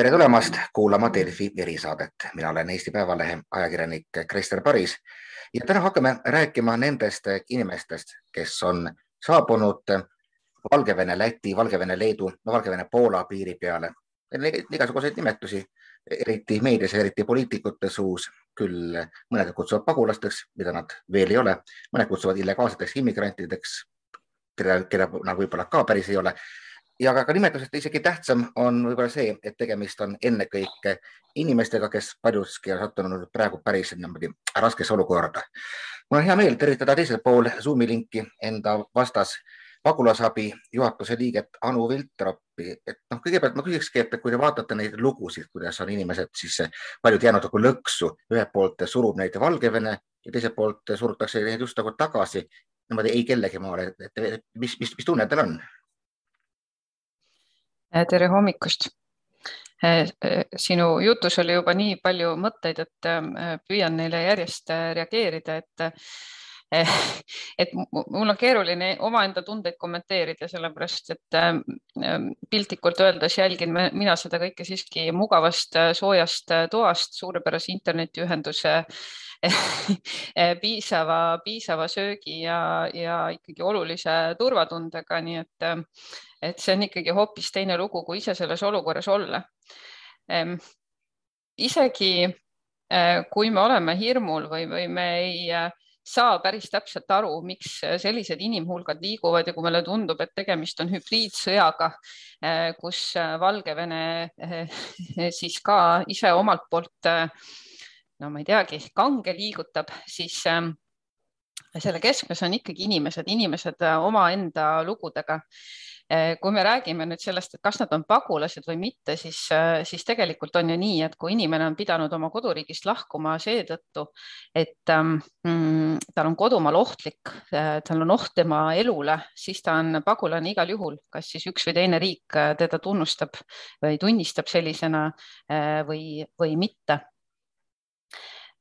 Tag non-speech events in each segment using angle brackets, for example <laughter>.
tere tulemast kuulama Delfi erisaadet. mina olen Eesti Päevalehe ajakirjanik Krister Paris ja täna hakkame rääkima nendest inimestest, kes on saabunud Valgevene, Läti, Valgevene, Leedu, Valgevene, Poola piiri peale. igasuguseid nimetusi, eriti meedias ja eriti poliitikute suus. küll mõned kutsuvad pagulasteks, mida nad veel ei ole, mõned kutsuvad illegaalseteks immigrantideks, keda, keda nad võib-olla ka päris ei ole ja ka, ka nimetusest isegi tähtsam on võib-olla see, et tegemist on ennekõike inimestega, kes paljuski on sattunud praegu päris niimoodi raskesse olukorda. mul on hea meel tervitada teisel pool Zoomi linki enda vastas pagulasabi juhatuse liiget Anu Viltroppi. et noh, kõigepealt ma küsikski, et kui te vaatate neid lugusid, kuidas on inimesed siis paljud jäänud nagu lõksu, ühelt poolt surub neid Valgevene ja teiselt poolt surutakse neid just nagu tagasi niimoodi ei kellegi maale, et mis, mis, mis tunne teil on? Eh, tere hommikust. Eh, eh, sinu jutus oli juba nii palju mõtteid, et püüan neile järjest reageerida, et <laughs> et mul on keeruline omaenda tundeid kommenteerida, sellepärast et piltlikult öeldes jälgin mina seda kõike siiski mugavast soojast toast, suurepärase internetiühenduse <laughs> piisava, piisava söögi ja, ja ikkagi olulise turvatundega, nii et et see on ikkagi hoopis teine lugu, kui ise selles olukorras olla. Isegi kui me oleme hirmul või, või me ei saa päris täpselt aru, miks sellised inimhulgad liiguvad ja kui meile tundub, et tegemist on hübriidsõjaga, eh, kus Valgevene <laughs> siis ka ise omalt poolt no ma ei teagi, kange liigutab, siis selle keskmes on ikkagi inimesed, inimesed omaenda lugudega kui me räägime nüüd sellest, et kas nad on pagulased või mitte, siis, eh, siis tegelikult on ju nii, et kui inimene on pidanud oma koduriigist lahkuma seetõttu, et ähm, mm, tal on kodumaal ohtlik, eh, tal on oht tema elule, siis ta on pagulane igal juhul, kas siis üks või teine riik teda tunnustab või tunnistab sellisena või, või mitte.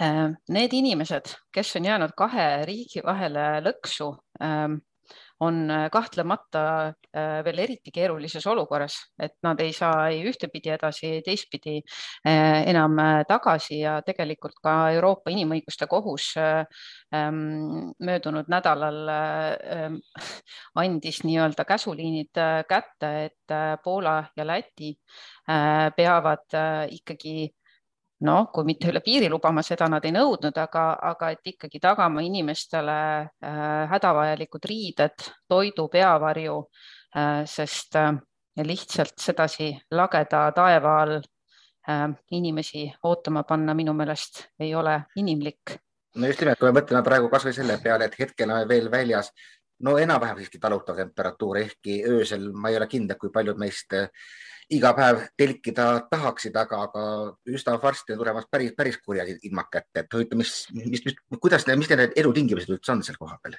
Need inimesed, kes on jäänud kahe riigi vahele lõksu, ähm, on äh, kahtlemata äh, veel eriti keerulises olukorras, et nad ei saa ei ühtepidi edasi, teistpidi äh, enam tagasi ja tegelikult ka Euroopa Inimõiguste Kohus ähm, möödunud nädalal ähm, andis nii-öelda käsuliinid kätte, et Poola ja Läti peavad ikkagi noh, kui mitte üle piiri lubama, seda nad ei nõudnud, aga, aga et ikkagi tagama inimestele äh, hädavajalikud riided, toidu, peavarju äh,, sest äh, lihtsalt sedasi lageda taeva all inimesi ootama panna minu meelest ei ole inimlik. no just nimelt, kui me mõtleme praegu kasvõi selle peale, et hetkel on veel väljas no enam-vähem siiski talutav temperatuur, ehkki öösel ma ei ole kindel, kui paljud meist iga päev telkida tahaksid, aga, aga üsna varsti on tulemas päris, päris kurjad ilmad kätte, et huvitav, mis, mis, mis, kuidas, mis need elutingimused üldse on seal kohapeal?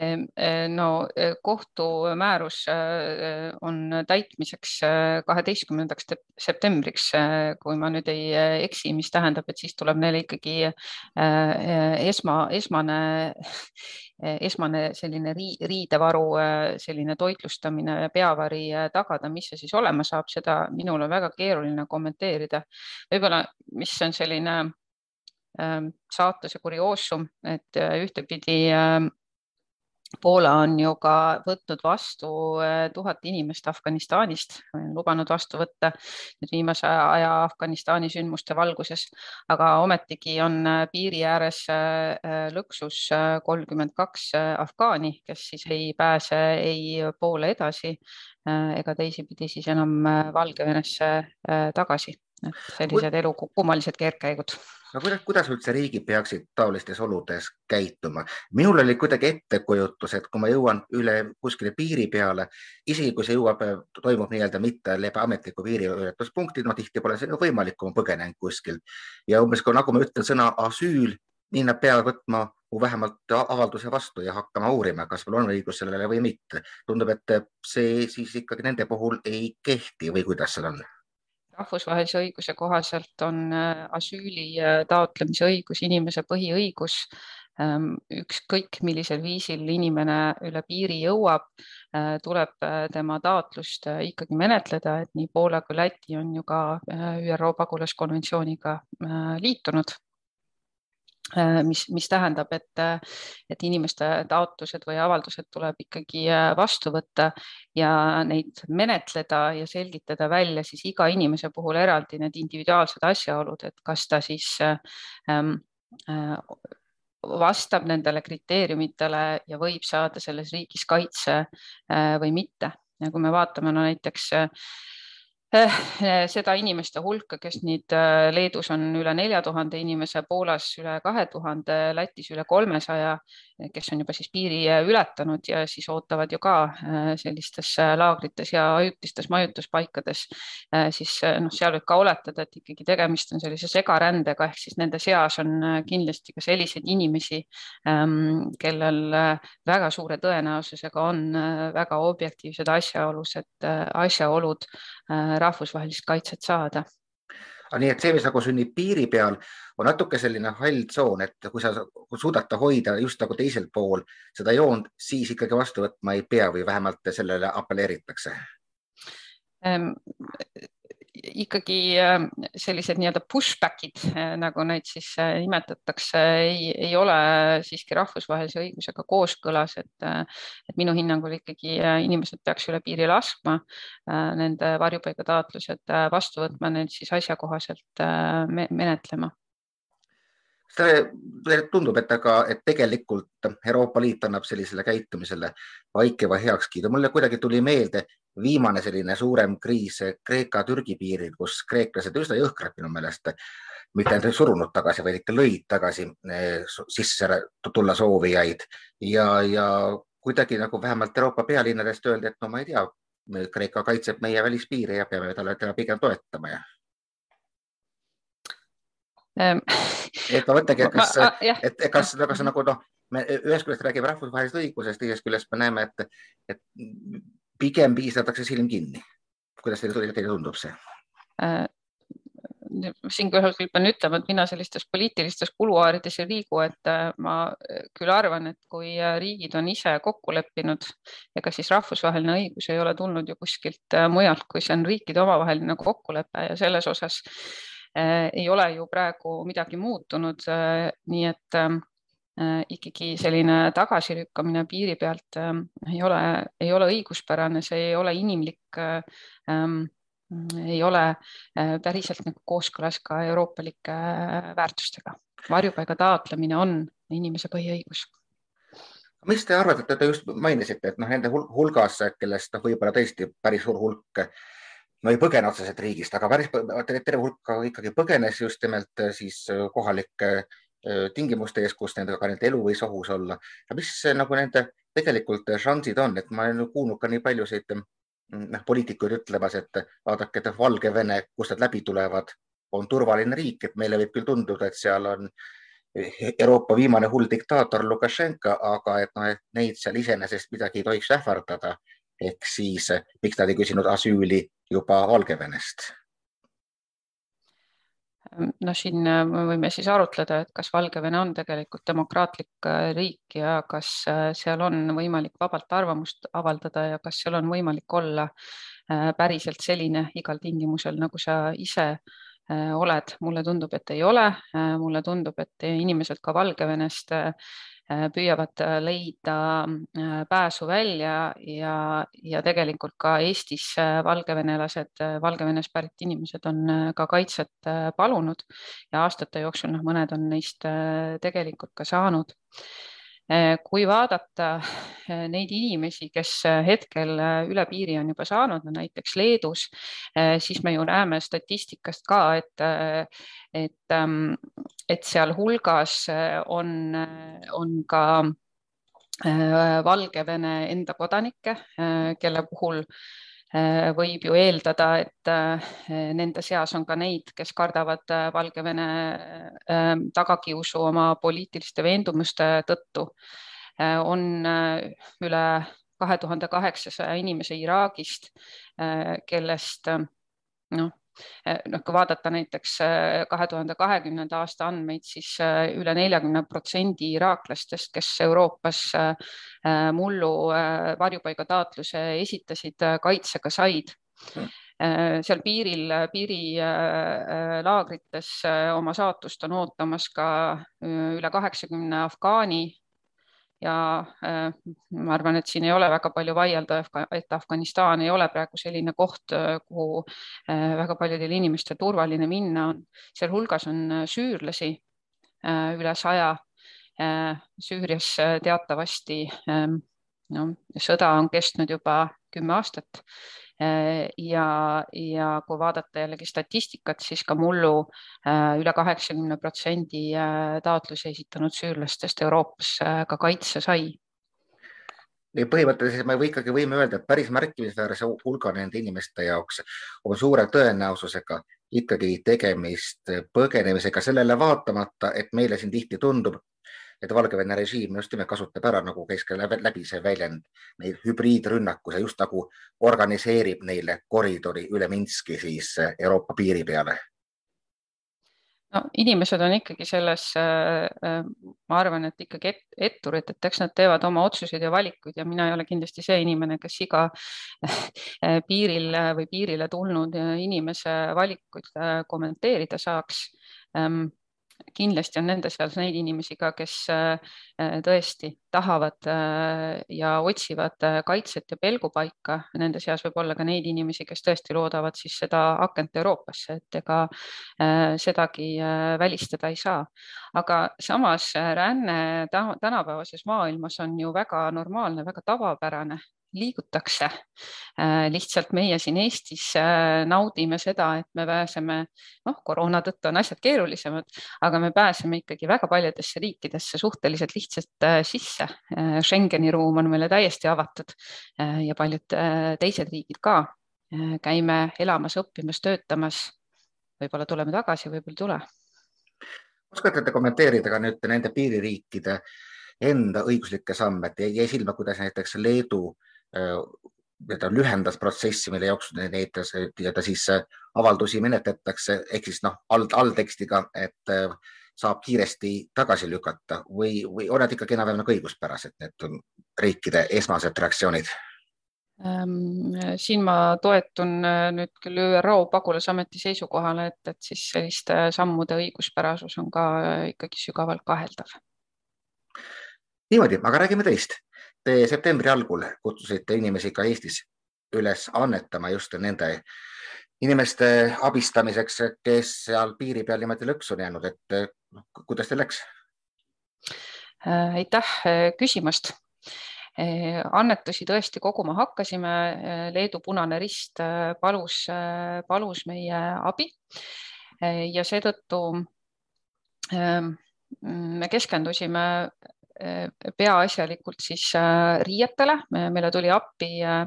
Eh, no eh, kohtumäärus eh, on täitmiseks kaheteistkümnendaks septembriks, kui ma nüüd ei eksi, mis tähendab, et siis tuleb neile ikkagi esma, esmane, esmane selline riidevaru, selline toitlustamine, peavari tagada, mis see siis olema saab, seda minul on väga keeruline kommenteerida. võib-olla, mis on selline saatuse kurioosum, et ühtepidi Poola on ju ka võtnud vastu äh, tuhat inimest Afganistanist, lubanud vastu võtta nüüd viimase aja Afganistani sündmuste valguses, aga ometigi on äh, piiri ääres äh, lõksus kolmkümmend kaks afgaani, kes siis ei pääse ei poole edasi ega teisipidi siis enam Valgevenesse tagasi. et sellised elu kummalised keerdkäigud no kuidas, kuidas üldse riigid peaksid taolistes oludes käituma? minul oli kuidagi ettekujutus, et kui ma jõuan üle kuskile piiri peale, isegi kui see jõuab, toimub nii-öelda mitte läbi ametliku piiriületuspunkti, no tihti pole see võimalik, kui ma põgenen kuskilt ja umbes nagu ma ütlen sõna asüül, nii nad peavad võtma mu vähemalt avalduse vastu ja hakkama uurima, kas mul on õigus sellele või mitte. tundub, et see siis ikkagi nende puhul ei kehti või kuidas seal on rahvusvahelise õiguse kohaselt on asüüli taotlemise õigus inimese põhiõigus Ehm, ükskõik millisel viisil inimene üle piiri jõuab, äh, tuleb äh, tema taotlust äh, ikkagi menetleda, et nii Poola kui Läti on ju ka ÜRO pagulaskonventsiooniga liitunud mis, mis tähendab, et, et inimeste taotlused või avaldused tuleb ikkagi vastu võtta ja neid menetleda ja selgitada välja siis iga inimese puhul eraldi need individuaalsed asjaolud, et kas ta siis ähm, vastab nendele kriteeriumitele ja võib saada selles riigis kaitse äh, või mitte. ja kui me vaatame no näiteks äh, seda inimeste hulka, kes nüüd äh, Leedus on üle nelja tuhande inimese, Poolas üle kahe tuhande, Lätis üle kolmesaja, kes on juba siis piiri äh, ületanud ja siis ootavad ju ka äh, sellistes laagrites ja ajutistes majutuspaikades, siis noh, seal võib ka oletada, et ikkagi tegemist on sellise segarändega ehk siis nende seas on kindlasti ka selliseid inimesi, ähm, kellel väga suure tõenäosusega on väga objektiivsed asjaolused, asjaolud rahvusvahelist kaitset saada. nii et see, mis nagu sünnib piiri peal, on natuke selline hall tsoon, et kui sa suudad ta hoida just nagu teisel pool seda joont, siis ikkagi vastu võtma ei pea või vähemalt sellele apelleeritakse ehm, ikkagi äh, sellised nii-öelda pushback'id, äh, nagu neid siis äh, nimetatakse, ei, ei ole siiski rahvusvahelise õigusega kooskõlas, et, et minu hinnangul ikkagi inimesed peaks üle piiri laskma, nende varjupaigataotlused vastu võtma, neid siis asjakohaselt menetlema see tundub, et aga, et tegelikult Euroopa Liit annab sellisele käitumisele vaikiva heakskiidu. mulle kuidagi tuli meelde viimane selline suurem kriis Kreeka-Türgi piiril, kus kreeklased üsna jõhkralt minu meelest mitte ainult ei surunud tagasi, vaid ikka lõid tagasi eh, sisse tulla soovijaid. Ja, ja kuidagi nagu vähemalt Euroopa pealinnadest öeldi, et no ma ei tea, Kreeka kaitseb meie välispiire ja peame talle teda pigem toetama ja Ehm, et ma mõtlengi, et kas, et kas, kas nagu noh, me ühest küljest räägime rahvusvahelisest õigusest, teisest küljest me näeme, et, et pigem piisatakse silm kinni. kuidas teile, teile tundub see äh,? siinkohal pean ütlema, et mina sellistes poliitilistes kuluaarides ei liigu, et äh, ma küll arvan, et kui äh, riigid on ise kokku leppinud, ega siis rahvusvaheline õigus ei ole tulnud ju kuskilt äh, mujalt, kui see on riikide omavaheline kokkulepe ja selles osas Äh, ei ole ju praegu midagi muutunud, äh, nii et ähm, äh, ikkagi selline tagasilükkamine piiri pealt ei ole, ei ole õiguspärane, see ei ole inimlik ähm, ei ole päriselt nagu kooskõlas ka euroopalike väärtustega. varjupaiga taotlemine on inimese põhiõigus mis te arvate, te just mainisite, et noh, nende hulgas, kellest noh, võib-olla tõesti päris suur hulk no ei põgene otseselt riigist, aga päris terve hulk ikkagi põgenes just nimelt äh, siis äh, kohalike äh, tingimuste ees, kus nendega ka nende elu võis ohus olla. mis nagu nende tegelikult šansid on, et ma olen kuulnud ka nii paljusid mm, noh, poliitikuid ütlemas, et vaadake, et Valgevene, kust nad läbi tulevad, on turvaline riik, et meile võib küll tunduda, et seal on Euroopa viimane hull diktaator Lukašenka, aga et noh, et neid seal iseenesest midagi ei tohiks ähvardada ehk siis miks nad ei küsinud asüüli juba Valgevenest? No siin äh, võime siis arutleda, et kas Valgevene on tegelikult demokraatlik äh, riik ja kas äh, seal on võimalik vabalt arvamust avaldada ja kas seal on võimalik olla päriselt selline igal tingimusel, nagu sa ise oled. mulle tundub, et ei ole. mulle tundub, et inimesed ka Valgevenest püüavad äh, leida äh, pääsu välja ja, ja tegelikult ka Eestis valgevenelased, Valgevenest pärit inimesed on ka kaitset palunud ja aastate jooksul noh, mõned on neist tegelikult ka saanud kui vaadata eh, neid inimesi, kes eh, hetkel üle piiri on juba saanud, no näiteks Leedus, siis me ju näeme statistikast ka, et, et, ähm, et sealhulgas on, on ka Valgevene enda kodanikke, kelle puhul Äh, võib ju eeldada, et äh, nende seas on ka neid, kes kardavad äh, Valgevene tagakiusu oma poliitiliste veendumuste tõttu. on üle kahe tuhande kaheksasaja inimese Iraagist, kellest noh, noh, kui vaadata näiteks kahe tuhande kahekümnenda aasta andmeid, siis üle neljakümne protsendi iraaklastest, kes Euroopas mullu varjupaigataotluse esitasid, kaitsega said mm seal piiril, piirilaagrites oma saatust on ootamas ka üle kaheksakümne afgaani ja äh, ma arvan, et siin ei ole väga palju vaielda, et Afganistan ei ole praegu selline koht, äh, kuhu äh, väga paljudel inimestel turvaline minna on. sealhulgas on süürlasi üle saja. Süürias teatavasti ähm, no, sõda on kestnud juba kümme aastat ja, ja kui vaadata jällegi statistikat, siis ka mullu äh, üle kaheksakümne protsendi äh, taotlusi esitanud süürlastest Euroopas ka kaitse sai. Nii põhimõtteliselt me või ikkagi võime öelda, et päris märkimisväärse hulga nende inimeste jaoks on suure tõenäosusega ikkagi tegemist põgenemisega, sellele vaatamata, et meile siin tihti tundub, et Valgevene režiim just nimelt kasutab ära, nagu käis ka läbi see väljend, neid hübriidrünnakuse just nagu organiseerib neile koridori üle Minski siis eh, Euroopa piiri peale. No inimesed on ikkagi selles, eh, eh, ma arvan, et ikkagi et, etturid, et eks nad teevad oma otsuseid ja valikuid ja mina ei ole kindlasti see inimene, kes iga piiril või piirile tulnud inimese valikuid kommenteerida saaks kindlasti on nende seas neid inimesi ka, kes äh, tõesti tahavad äh, ja otsivad äh, kaitset ja pelgupaika. Nende seas võib olla ka neid inimesi, kes tõesti loodavad siis seda akent Euroopasse, et ega sedagi välistada ei saa. aga samas ränne tänapäevases maailmas on ju väga normaalne, väga tavapärane liigutakse. Äh, lihtsalt meie siin Eestis äh, naudime seda, et me pääseme, noh, koroona tõttu on asjad keerulisemad, aga me pääseme ikkagi väga paljudesse riikidesse suhteliselt lihtsalt äh, sisse. Schengeni ruum on meile täiesti avatud ja paljud teised riigid ka. käime elamas, õppimas, töötamas. võib-olla tuleme tagasi, võib-olla ei tule. oskate te kommenteerida ka nüüd nende piiririikide enda õiguslikke samme, et jäi silma, kuidas näiteks Leedu ta lühendas protsessi, mille jooksul neid nii-öelda siis äh, avaldusi menetletakse ehk siis noh, all, alltekstiga, et äh, saab kiiresti tagasi lükata või, või on need ikkagi enam-vähem nagu õiguspärased, need riikide esmased reaktsioonid? Ähm, siin ma toetun äh, nüüd küll ÜRO pagulasameti seisukohale, et, et siis selliste sammude õiguspärasus on ka ikkagi sügavalt kaheldav. niimoodi, aga räägime teist Te septembri algul kutsusite inimesi ka Eestis üles annetama just nende inimeste abistamiseks, kes seal piiri peal niimoodi lõksu on jäänud, et noh, kuidas teil läks? Äh, aitäh äh, küsimast. Äh, annetusi tõesti koguma hakkasime. Leedu Punane Rist palus, palus meie abi ja seetõttu me keskendusime peaasjalikult siis äh, riietele. meile tuli appi äh,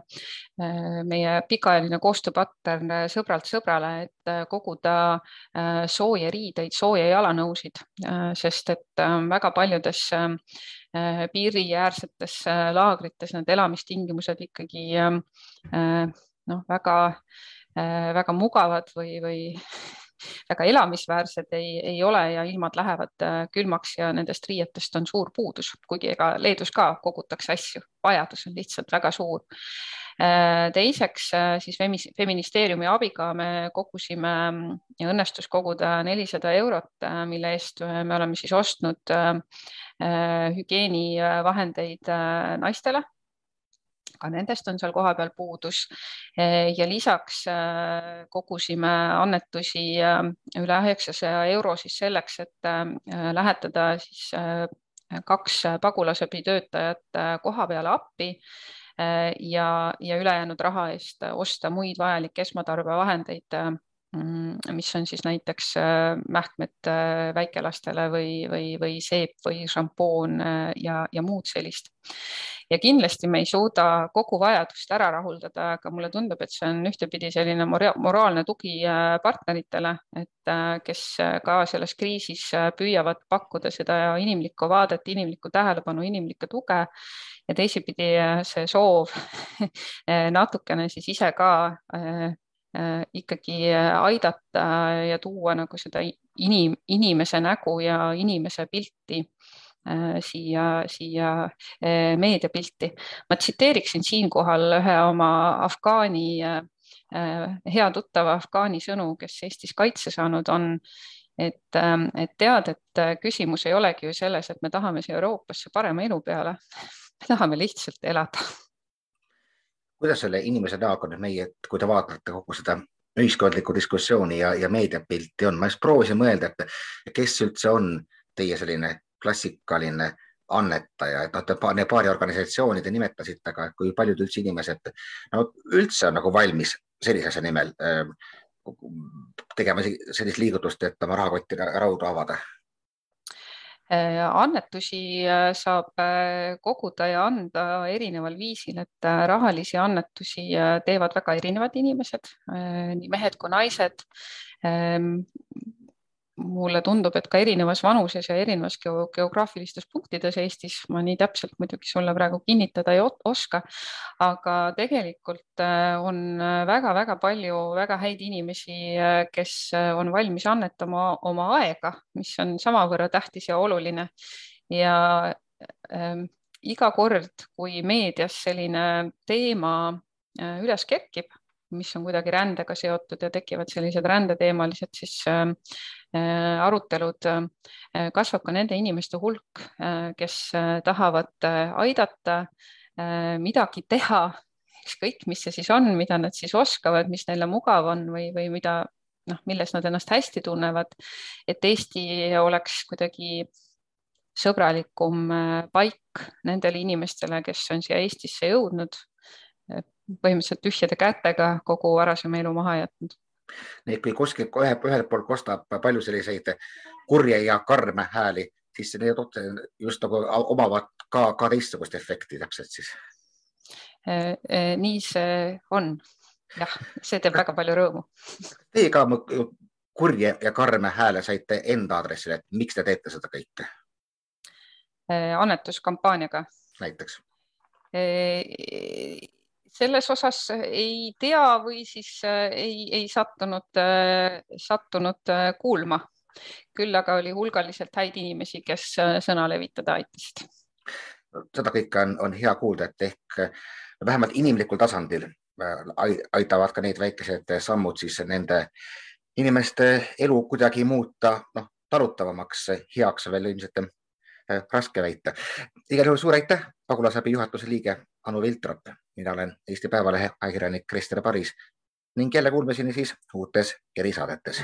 meie pikaajaline koostööpartner Sõbralt sõbrale, et äh, koguda sooje riideid, sooje jalanõusid, sest et väga paljudes piiriäärsetes laagrites need elamistingimused ikkagi noh, väga, väga mugavad või, või <laughs> väga elamisväärsed ei, ei ole ja ilmad lähevad äh, külmaks ja nendest riietest on suur puudus, kuigi ega Leedus ka kogutakse asju, vajadus on lihtsalt väga suur. Äh, teiseks äh, siis feministeeriumi abiga me kogusime ja õnnestus koguda nelisada eurot, mille eest me oleme siis ostnud hügieenivahendeid naistele ka nendest on seal kohapeal puudus. ja lisaks äh, kogusime annetusi äh, üle üheksasaja euro siis selleks, et äh, lähetada siis kaks pagulasabitöötajat koha peale appi ja, ja ülejäänud raha eest osta muid vajalikke esmatarbevahendeid mis on siis näiteks äh, mähkmed äh, väikelastele või, või, või seep või šampoon äh, ja, ja muud sellist. ja kindlasti me ei suuda kogu vajadust ära rahuldada, aga mulle tundub, et see on ühtepidi selline moraalne tugi partneritele, et kes ka selles kriisis püüavad pakkuda seda inimlikku vaadet, inimlikku tähelepanu, inimlikku tuge ja teisipidi see soov <laughs> natukene siis ise ka ikkagi aidata ja tuua nagu seda inim, inimese nägu ja inimese pilti siia, siia meediapilti. ma tsiteeriksin siinkohal ühe oma Afgaani hea tuttava Afgaani sõnu, kes Eestis kaitse saanud on et, ähm, et tead, et äh, küsimus ei olegi ju selles, et me tahame siia Euroopasse parema elu peale. <laughs> me tahame lihtsalt elada. Kuidas selle inimese näoga nüüd meie, kui te vaatate kogu seda ühiskondlikku diskussiooni ja, ja meediapilti on, ma just proovisin mõelda, et kes üldse on teie selline klassikaline annetaja, et noh, te paari organisatsiooni te nimetasite, aga kui paljud üldse inimesed no, üldse on nagu valmis sellise asja nimel äh, tegema sellist liigutust, et oma rahakotti raudu avada? Äh, annetusi äh, saab äh, koguda ja anda erineval viisil, et rahalisi annetusi teevad väga erinevad inimesed, nii mehed kui naised. Ähm, mulle tundub, et ka erinevas vanuses ja erinevas geograafilistes punktides Eestis, ma nii täpselt muidugi sulle praegu kinnitada ei oska, aga tegelikult äh, on väga-väga palju väga häid inimesi, äh, kes äh, on valmis annetama oma aega, mis on samavõrra tähtis ja oluline. Ja ähm, iga kord, kui meedias selline teema üles kerkib, mis on kuidagi rändega seotud ja tekivad sellised rändeteemalised siis äh, Äh, arutelud, äh, kasvab ka nende inimeste hulk, äh, kes tahavad aidata, midagi teha, ükskõik, mis see siis on, mida nad siis oskavad, mis neile mugav on või, või mida noh, milles nad ennast hästi tunnevad, et Eesti oleks kuidagi sõbralikum paik nendele inimestele, kes on siia Eestisse jõudnud, põhimõtteliselt tühjade kätega kogu varasema elu maha jätnud Neid, kui kuskil ühe, ühelt poolt kostab palju selliseid kurje ja karme hääli, siis need just nagu omavad ka, ka teistsugust efekti täpselt siis. Äh, äh, nii see on, jah, see teeb väga palju rõõmu. Teie ka kurje ja karme hääle saite enda aadressil, et miks te teete seda kõike? Äh, annetuskampaaniaga. näiteks selles osas ei tea või siis äh, ei, ei sattunud, äh, sattunud äh, kuulma. küll aga oli hulgaliselt häid inimesi, kes sõna levitada aitasid. seda kõike on, on hea kuulda, et ehk vähemalt inimlikul tasandil aitavad ka need väikesed sammud siis nende inimeste elu kuidagi muuta, noh, talutavamaks, heaks veel ilmselt raske väita. igal juhul suur aitäh, pagulasabi juhatuse liige Anu Viltrop mina olen Eesti Päevalehe ajakirjanik Krister Paris ning jälle kuulmiseni siis uutes erisaadetes